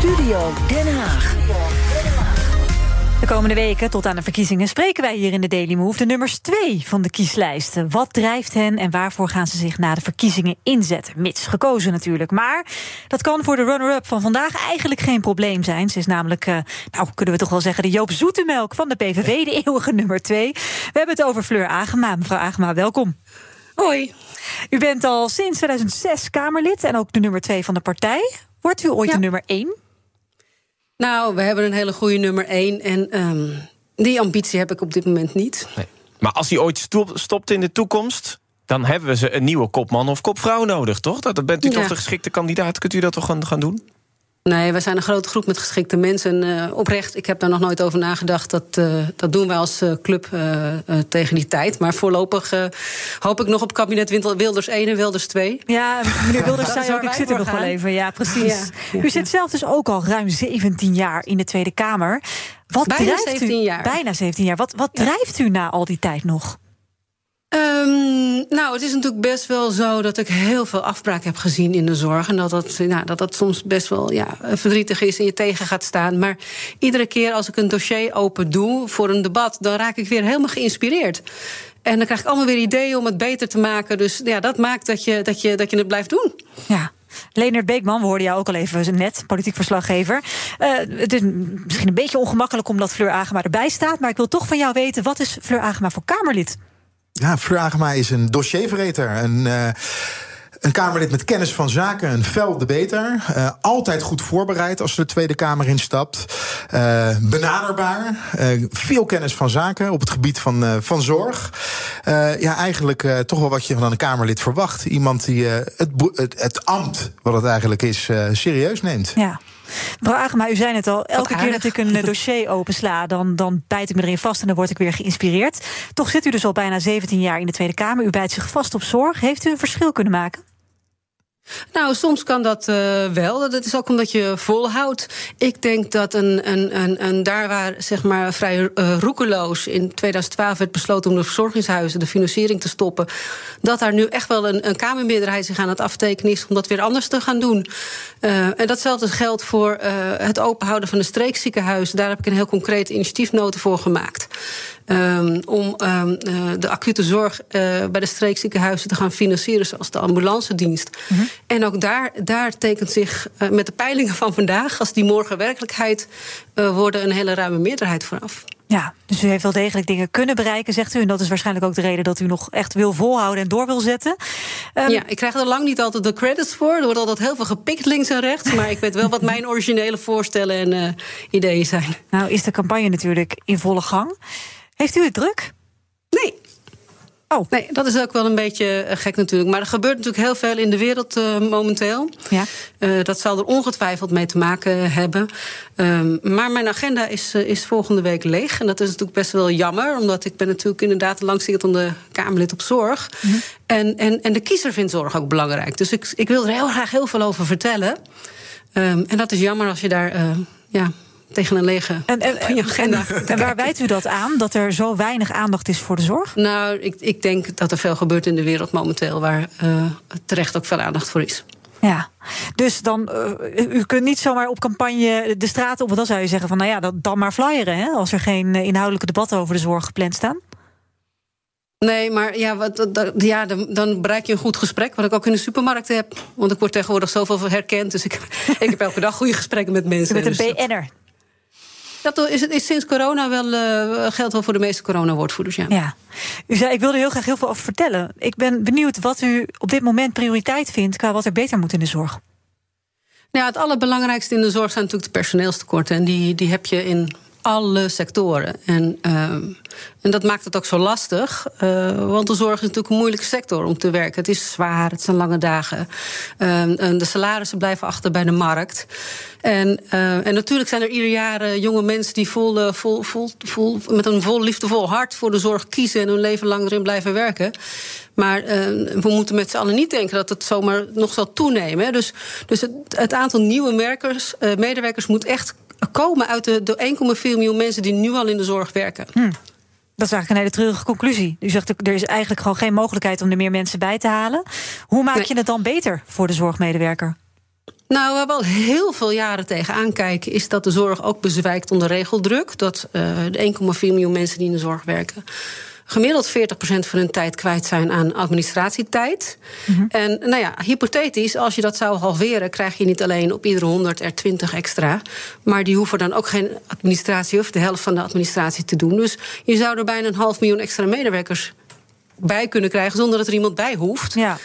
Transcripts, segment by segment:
Studio Den Haag. De komende weken tot aan de verkiezingen spreken wij hier in de Daily Move de nummers 2 van de kieslijsten. Wat drijft hen en waarvoor gaan ze zich na de verkiezingen inzetten? Mits gekozen natuurlijk. Maar dat kan voor de runner-up van vandaag eigenlijk geen probleem zijn. Ze is namelijk, uh, nou kunnen we toch wel zeggen, de Joop Zoetemelk van de PVV, de eeuwige nummer 2. We hebben het over Fleur Agema. Mevrouw Agema, welkom. Hoi. U bent al sinds 2006 Kamerlid en ook de nummer 2 van de partij. Wordt u ooit de nummer 1? Nou, we hebben een hele goede nummer 1 en um, die ambitie heb ik op dit moment niet. Nee. Maar als die ooit stopt in de toekomst, dan hebben we ze een nieuwe kopman of kopvrouw nodig, toch? Dat, bent u ja. toch de geschikte kandidaat? Kunt u dat toch gaan doen? Nee, we zijn een grote groep met geschikte mensen. En uh, oprecht, ik heb daar nog nooit over nagedacht. Dat, uh, dat doen wij als uh, club tegen die tijd. Maar voorlopig hoop ik nog op kabinet Wilders 1 en Wilders 2. Ja, meneer Wilders zei ook, ik zit er nog wel even. Ja, precies. Ja, ja, u zit zelf dus ook al ruim 17 jaar in de Tweede Kamer. Wat bijna drijft 17 u, jaar. Bijna 17 jaar. Wat, wat drijft u na al die tijd nog? Um, nou, het is natuurlijk best wel zo dat ik heel veel afbraak heb gezien in de zorg. En dat dat, nou, dat, dat soms best wel ja, verdrietig is en je tegen gaat staan. Maar iedere keer als ik een dossier open doe voor een debat, dan raak ik weer helemaal geïnspireerd. En dan krijg ik allemaal weer ideeën om het beter te maken. Dus ja, dat maakt dat je, dat je, dat je het blijft doen. Ja. Leonard Beekman, we hoorden jou ook al even net, politiek verslaggever. Uh, het is misschien een beetje ongemakkelijk omdat Fleur Agema erbij staat. Maar ik wil toch van jou weten, wat is Fleur Agema voor Kamerlid? Ja, Fleur Agema is een dossierverreter. Een, uh, een Kamerlid met kennis van zaken, een fel debater. Uh, altijd goed voorbereid als ze de Tweede Kamer instapt. Uh, benaderbaar. veel kennis van zaken op het gebied van, van zorg. ja, eigenlijk toch wel wat je van een Kamerlid verwacht. Iemand die het, het, het ambt, wat het eigenlijk is, serieus neemt. Ja. Mevrouw Agema, u zei het al. Elke keer dat ik een dossier opensla, dan, dan bijt ik me erin vast en dan word ik weer geïnspireerd. Toch zit u dus al bijna 17 jaar in de Tweede Kamer. U bijt zich vast op zorg. Heeft u een verschil kunnen maken? Nou, soms kan dat uh, wel. Dat is ook omdat je volhoudt. Ik denk dat een, een, een, een daar waar zeg maar vrij uh, roekeloos in 2012 werd besloten om de verzorgingshuizen de financiering te stoppen, dat daar nu echt wel een, een Kamermeerderheid zich aan het aftekenen is om dat weer anders te gaan doen. Uh, en datzelfde geldt voor het openhouden van de streekziekenhuizen. Daar heb ik een heel concreet initiatiefnoten voor gemaakt. Um, om um, de acute zorg bij de streekziekenhuizen te gaan financieren, zoals de ambulance dienst. Mm -hmm. En ook daar, daar tekent zich uh, met de peilingen van vandaag, als die morgen werkelijkheid worden, een hele ruime meerderheid vooraf. Ja, dus u heeft wel degelijk dingen kunnen bereiken, zegt u. En dat is waarschijnlijk ook de reden dat u nog echt wil volhouden en door wil zetten. Um, ja, ik krijg er lang niet altijd de credits voor. Er wordt altijd heel veel gepikt links en rechts. Maar ik weet wel wat mijn originele voorstellen en uh, ideeën zijn. Nou, is de campagne natuurlijk in volle gang. Heeft u het druk? Nee. Oh. Nee, dat is ook wel een beetje gek natuurlijk. Maar er gebeurt natuurlijk heel veel in de wereld uh, momenteel. Ja. Uh, dat zal er ongetwijfeld mee te maken hebben. Um, maar mijn agenda is, uh, is volgende week leeg. En dat is natuurlijk best wel jammer. Omdat ik ben natuurlijk inderdaad langzittende Kamerlid op zorg. Mm -hmm. en, en, en de kiezer vindt zorg ook belangrijk. Dus ik, ik wil er heel graag heel veel over vertellen. Um, en dat is jammer als je daar... ja, tegen een lege en, agenda. En, en waar wijt u dat aan, dat er zo weinig aandacht is voor de zorg? Nou, ik, ik denk dat er veel gebeurt in de wereld momenteel... waar uh, terecht ook veel aandacht voor is. Ja, dus dan, uh, u kunt niet zomaar op campagne de straat op... want dan zou je zeggen van, nou ja, dan, dan maar flyeren... Hè, als er geen inhoudelijke debatten over de zorg gepland staan. Nee, maar ja, wat, ja, dan, dan bereik je een goed gesprek. Wat ik ook in de supermarkt heb. Want ik word tegenwoordig zoveel herkend. Dus ik, ik heb elke dag goede gesprekken met mensen. Met een dus BN'er. Dat is, is sinds corona wel, uh, geldt wel voor de meeste corona-woordvoerders, ja. ja. U zei, ik wilde heel graag heel veel over vertellen. Ik ben benieuwd wat u op dit moment prioriteit vindt... qua wat er beter moet in de zorg. Nou, het allerbelangrijkste in de zorg zijn natuurlijk de personeelstekorten. En die, die heb je in alle sectoren. En, ehm, en dat maakt het ook zo lastig. Uh, want de zorg is natuurlijk een moeilijke sector om te werken. Het is zwaar, het zijn lange dagen. Ehm, en de salarissen blijven achter bij de markt. En, uh, en natuurlijk zijn er ieder jaar jonge mensen die vol, vol, vol, vol, met een vol liefdevol hart voor de zorg kiezen en hun leven lang erin blijven werken. Maar we moeten met z'n allen niet denken dat het zomaar nog zal toenemen. Dus, dus het, het aantal nieuwe merkers, medewerkers moet echt komen uit de, de 1,4 miljoen mensen die nu al in de zorg werken. Hm. Dat is eigenlijk een hele treurige conclusie. U zegt er is eigenlijk gewoon geen mogelijkheid om er meer mensen bij te halen. Hoe maak je het dan beter voor de zorgmedewerker? Nou, waar we al heel veel jaren tegenaan kijken, is dat de zorg ook bezwijkt onder regeldruk. Dat uh, de 1,4 miljoen mensen die in de zorg werken gemiddeld 40% van hun tijd kwijt zijn aan administratietijd. Mm En nou ja, hypothetisch, als je dat zou halveren, krijg je niet alleen op iedere 100 er 20 extra. Maar die hoeven dan ook geen administratie of de helft van de administratie te doen. Dus je zou er bijna een half miljoen extra medewerkers bij kunnen krijgen zonder dat er iemand bij hoeft. Ja.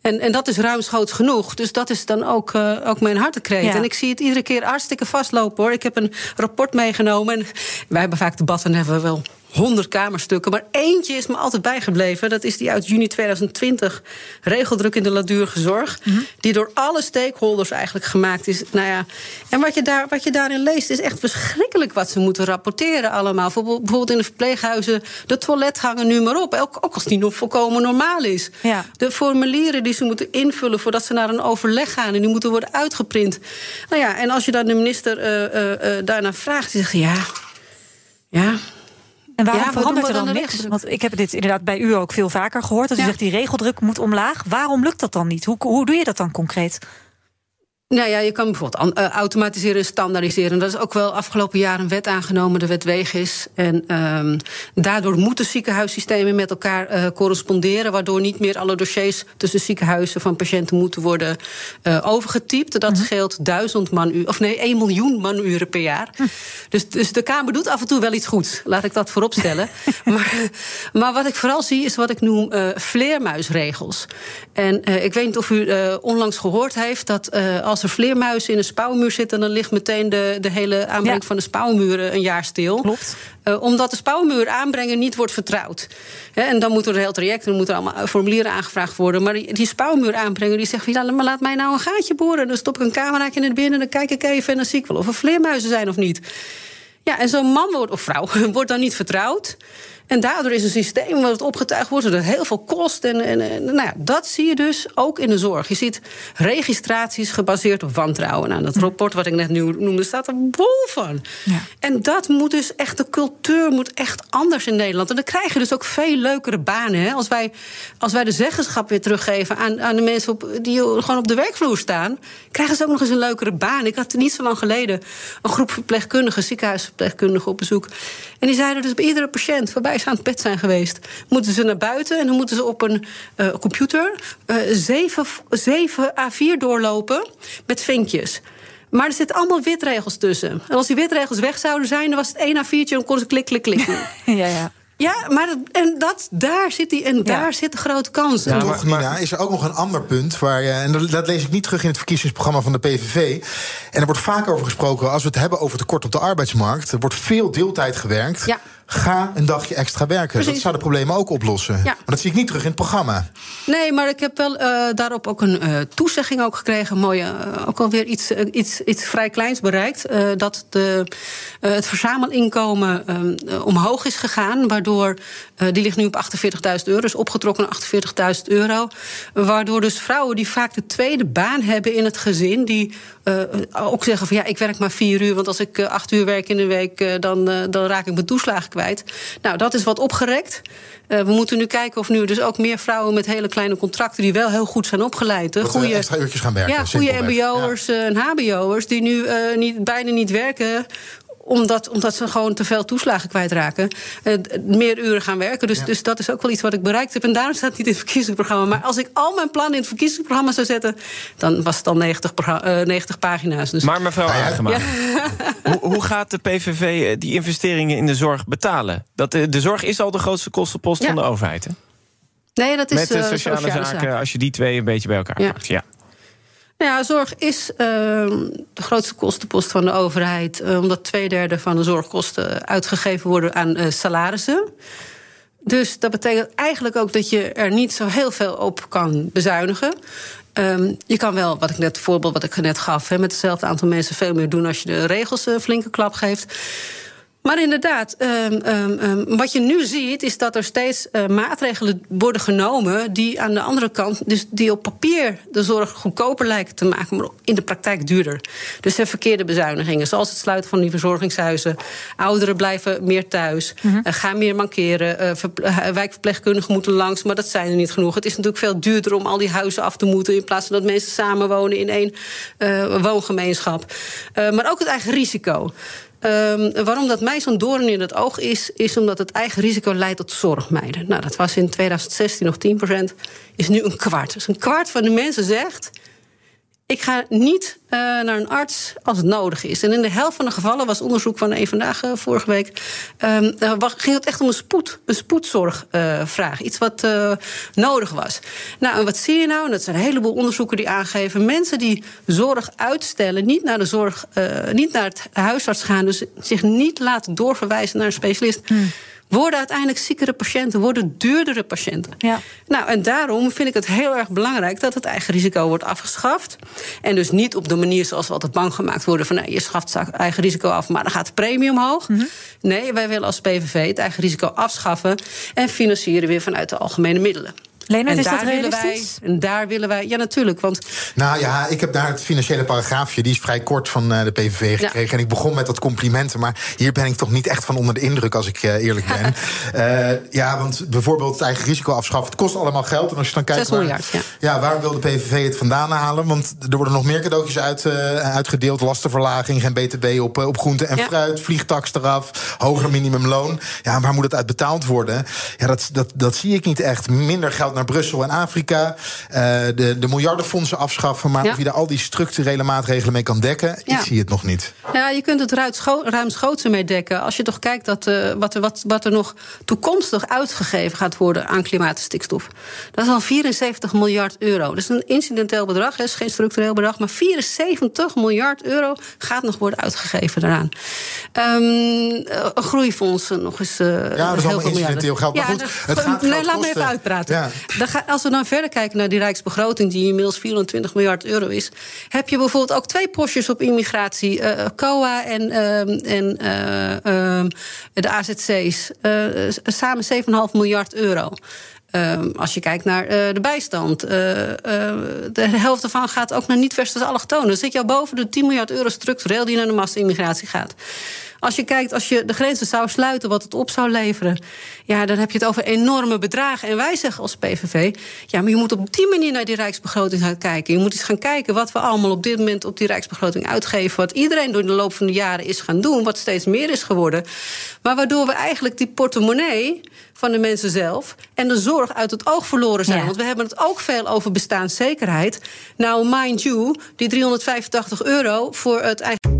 En, en dat is ruimschoots genoeg. Dus dat is dan ook, uh, ook mijn hartekreet. Ja. En ik zie het iedere keer hartstikke vastlopen hoor. Ik heb een rapport meegenomen. En wij hebben vaak debatten, hebben we wel honderd kamerstukken. Maar eentje is me altijd bijgebleven. Dat is die uit juni 2020. Regeldruk in de ladurige zorg. Mm -hmm. Die door alle stakeholders eigenlijk gemaakt is. Nou ja, en wat je, daar, wat je daarin leest is echt verschrikkelijk wat ze moeten rapporteren allemaal. Bijvoorbeeld in de verpleeghuizen. De toiletgangen nu maar op. Ook, ook als die nog volkomen normaal is. Ja. De formulieren die ze moeten invullen voordat ze naar een overleg gaan. En die moeten worden uitgeprint. Nou ja, en als je dan de minister uh, uh, uh, daarna vraagt. Die zegt ja. Ja, en waarom ja, verandert er dan, dan niks? Want ik heb dit inderdaad bij u ook veel vaker gehoord. Dat u ja. zegt die regeldruk moet omlaag. Waarom lukt dat dan niet? Hoe, hoe doe je dat dan concreet? Nou ja, je kan bijvoorbeeld automatiseren en standaardiseren. Dat is ook wel afgelopen jaar een wet aangenomen, de wet Wegis. En um, daardoor moeten ziekenhuissystemen met elkaar uh, corresponderen... waardoor niet meer alle dossiers tussen ziekenhuizen van patiënten moeten worden uh, overgetypt. Dat -hmm. scheelt duizend manuren, of nee, 1 miljoen manuren per jaar. Hm. Dus, dus de Kamer doet af en toe wel iets goeds, laat ik dat vooropstellen. maar, maar wat ik vooral zie is wat ik noem uh, vleermuisregels. En ik weet niet of u onlangs gehoord heeft dat als als er vleermuizen in een spouwmuur zitten, dan ligt meteen de, de hele aanbreng ja. van de spouwmuren een jaar stil. Klopt. Uh, omdat de spouwmuur aanbrengen niet wordt vertrouwd. He, en dan moet er een heel traject, dan moeten er allemaal formulieren aangevraagd worden. Maar die, die spouwmuur aanbrengen, die zegt: ja, maar laat mij nou een gaatje boren. Dan stop ik een cameraatje in het binnen, dan kijk ik even en dan zie ik wel of er vleermuizen zijn of niet. Ja, en zo'n man wordt, of vrouw wordt dan niet vertrouwd. En daardoor is een systeem wat opgetuigd wordt, dat heel veel kost. En, en, en, nou ja, dat zie je dus ook in de zorg. Je ziet registraties gebaseerd op wantrouwen. Nou, dat rapport wat ik net nu noemde, staat er bol van. Ja. En dat moet dus echt, de cultuur moet echt anders in Nederland. En dan krijg je dus ook veel leukere banen. Hè? Als, wij, als wij de zeggenschap weer teruggeven aan, aan de mensen op, die gewoon op de werkvloer staan, krijgen ze ook nog eens een leukere baan. Ik had niet zo lang geleden een groep verpleegkundigen, ziekenhuisverpleegkundigen op bezoek. En die zeiden dus bij iedere patiënt waarbij ze aan het bed zijn geweest, moeten ze naar buiten en dan moeten ze op een uh, computer uh, zeven, zeven A4 doorlopen met vinkjes. Maar er zitten allemaal witregels tussen. En als die witregels weg zouden zijn, dan was het één A4'tje en dan kon ze klik, klik, klik ja, ja. Ja, maar dat, en dat, daar zit die, en daar zit de grote kans. Ja, Toch, Nina, is er ook nog een ander punt. Waar, en dat lees ik niet terug in het verkiezingsprogramma van de PVV. En er wordt vaak over gesproken, als we het hebben over tekort op de arbeidsmarkt. Er wordt veel deeltijd gewerkt. Ja. Ga een dagje extra werken. Precies. Dat zou de problemen ook oplossen. Ja. Maar dat zie ik niet terug in het programma. Nee, maar ik heb wel uh, daarop ook een uh, toezegging ook gekregen. Mooie, uh, ook alweer iets, iets, iets vrij kleins bereikt. dat de, het verzamelinkomen omhoog is gegaan. Waardoor, die ligt nu op 48.000 euro. Dus opgetrokken naar 48.000 euro. Waardoor dus vrouwen die vaak de tweede baan hebben in het gezin. Die ook zeggen van ja, ik werk maar vier uur. Want als ik acht uur werk in de week, dan, dan raak ik mijn toeslagen kwijt. Nou, dat is wat opgerekt. Uh, we moeten nu kijken of nu dus ook meer vrouwen met hele kleine contracten... die wel heel goed zijn opgeleid. Hè, goede, extra uurtjes gaan werken. Ja, goede mbo'ers ja. en hbo'ers die nu uh, niet, bijna niet werken omdat, omdat ze gewoon te veel toeslagen kwijtraken. Uh, meer uren gaan werken. Dus, ja. dus dat is ook wel iets wat ik bereikt heb. En daarom staat het niet in het verkiezingsprogramma. Maar als ik al mijn plannen in het verkiezingsprogramma zou zetten... dan was het al 90, uh, 90 pagina's. Dus... Maar mevrouw Agema, ja. hoe, hoe, gaat de PVV die investeringen in de zorg betalen? Dat, de, de zorg is al de grootste kostenpost ja. van de overheid, hè? Nee, dat is Met de sociale, sociale zaken, zaken, als je die twee een beetje bij elkaar pakt, ja. Nou ja, zorg is uh, de grootste kostenpost van de overheid, uh, omdat twee derde van de zorgkosten uitgegeven worden aan uh, salarissen. Dus dat betekent eigenlijk ook dat je er niet zo heel veel op kan bezuinigen. Um, je kan wel, wat ik net, het voorbeeld wat ik net gaf, met hetzelfde aantal mensen veel meer doen als je de regels een flinke klap geeft. Maar inderdaad, um, um, wat je nu ziet, is dat er steeds uh, maatregelen worden genomen die aan de andere kant, dus die op papier de zorg goedkoper lijken te maken, maar in de praktijk duurder. Dus er verkeerde bezuinigingen, zoals het sluiten van die verzorgingshuizen. Ouderen blijven meer thuis, mm -hmm. uh, gaan meer mankeren. Uh, wijkverpleegkundigen moeten langs, maar dat zijn er niet genoeg. Het is natuurlijk veel duurder om al die huizen af te moeten, in plaats van dat mensen samenwonen in één woongemeenschap. maar ook het eigen risico. Um, waarom dat mij zo'n doorn in het oog is, is omdat het eigen risico leidt tot zorgmeiden. Nou, dat was in 2016 nog 10%, is nu een kwart. Dus een kwart van de mensen zegt: ik ga niet uh, naar een arts als het nodig is. En in de helft van de gevallen was onderzoek van een vandaag uh, vorige week. Um, uh, ging het echt om een, spoed, een spoedzorgvraag. iets wat nodig was. Nou, en wat zie je nou? En dat zijn een heleboel onderzoeken die aangeven. Mensen die zorg uitstellen, niet naar de zorg, niet naar het huisarts gaan, dus zich niet laten doorverwijzen naar een specialist. Hmm worden uiteindelijk ziekere patiënten, worden duurdere patiënten. Ja. Nou, en daarom vind ik het heel erg belangrijk dat het eigen risico wordt afgeschaft. En dus niet op de manier zoals we altijd bang gemaakt worden: van nou, je schaft eigen risico af, maar dan gaat de premie omhoog. Mm -hmm. Nee, wij willen als PVV het eigen risico afschaffen en financieren weer vanuit de algemene middelen. Leonard, is dat realistisch? Wij, en daar willen wij, ja natuurlijk. Want... Nou ja, ik heb daar het financiële paragraafje, die is vrij kort van uh, de PVV gekregen. Ja. En ik begon met dat complimenten, maar hier ben ik toch niet echt van onder de indruk, als ik uh, eerlijk ben. uh, ja, want bijvoorbeeld het eigen risico afschaffen, het kost allemaal geld. En als je dan kijkt. 6 miljard, waar, ja. ja. waarom wil de PVV het vandaan halen? Want er worden nog meer cadeautjes uit, uitgedeeld: lastenverlaging, geen BTW op, op groente en fruit, vliegtaks eraf, hoger minimumloon. Ja, waar moet het uit betaald worden? Ja, dat, dat, dat zie ik niet echt. Minder geld naar Brussel en Afrika. Uh, de, de miljardenfondsen afschaffen. Maar ja. of je daar al die structurele maatregelen mee kan dekken, ja. ik zie het nog niet. Ja, je kunt het ruimschoots mee dekken. Als je toch kijkt dat, uh, wat, er, wat, wat er nog toekomstig uitgegeven gaat worden aan klimaat en stikstof. Dat is al 74 miljard euro. Dat is een incidenteel bedrag, is geen structureel bedrag. Maar 74 miljard euro gaat nog worden uitgegeven daaraan. Um, groeifondsen nog eens. Uh, ja, dat is allemaal incidenteel geld. Maar goed, het gaat nee, laat me even uitpraten. Ja. Als we dan verder kijken naar die rijksbegroting, die inmiddels 24 miljard euro is, heb je bijvoorbeeld ook twee postjes op immigratie: uh, COA en, uh, en uh, de AZC's. samen 7,5 miljard euro. Um, als je kijkt naar de bijstand. De helft ervan gaat ook naar niet-westerse allochtonen. Dan zit je al boven de 10 miljard euro structureel die naar de massa-immigratie gaat. Als je kijkt, als je de grenzen zou sluiten, wat het op zou leveren. Ja, dan heb je het over enorme bedragen. En wij zeggen als PVV. Ja, maar je moet op die manier naar die rijksbegroting gaan kijken. Je moet eens gaan kijken wat we allemaal op dit moment op die rijksbegroting uitgeven. Wat iedereen door de loop van de jaren is gaan doen. Wat steeds meer is geworden. Maar waardoor we eigenlijk die portemonnee van de mensen zelf en de zorg uit het oog verloren zijn. Ja. Want we hebben het ook veel over bestaanszekerheid. Nou, mind you, die 385 euro voor het eigen.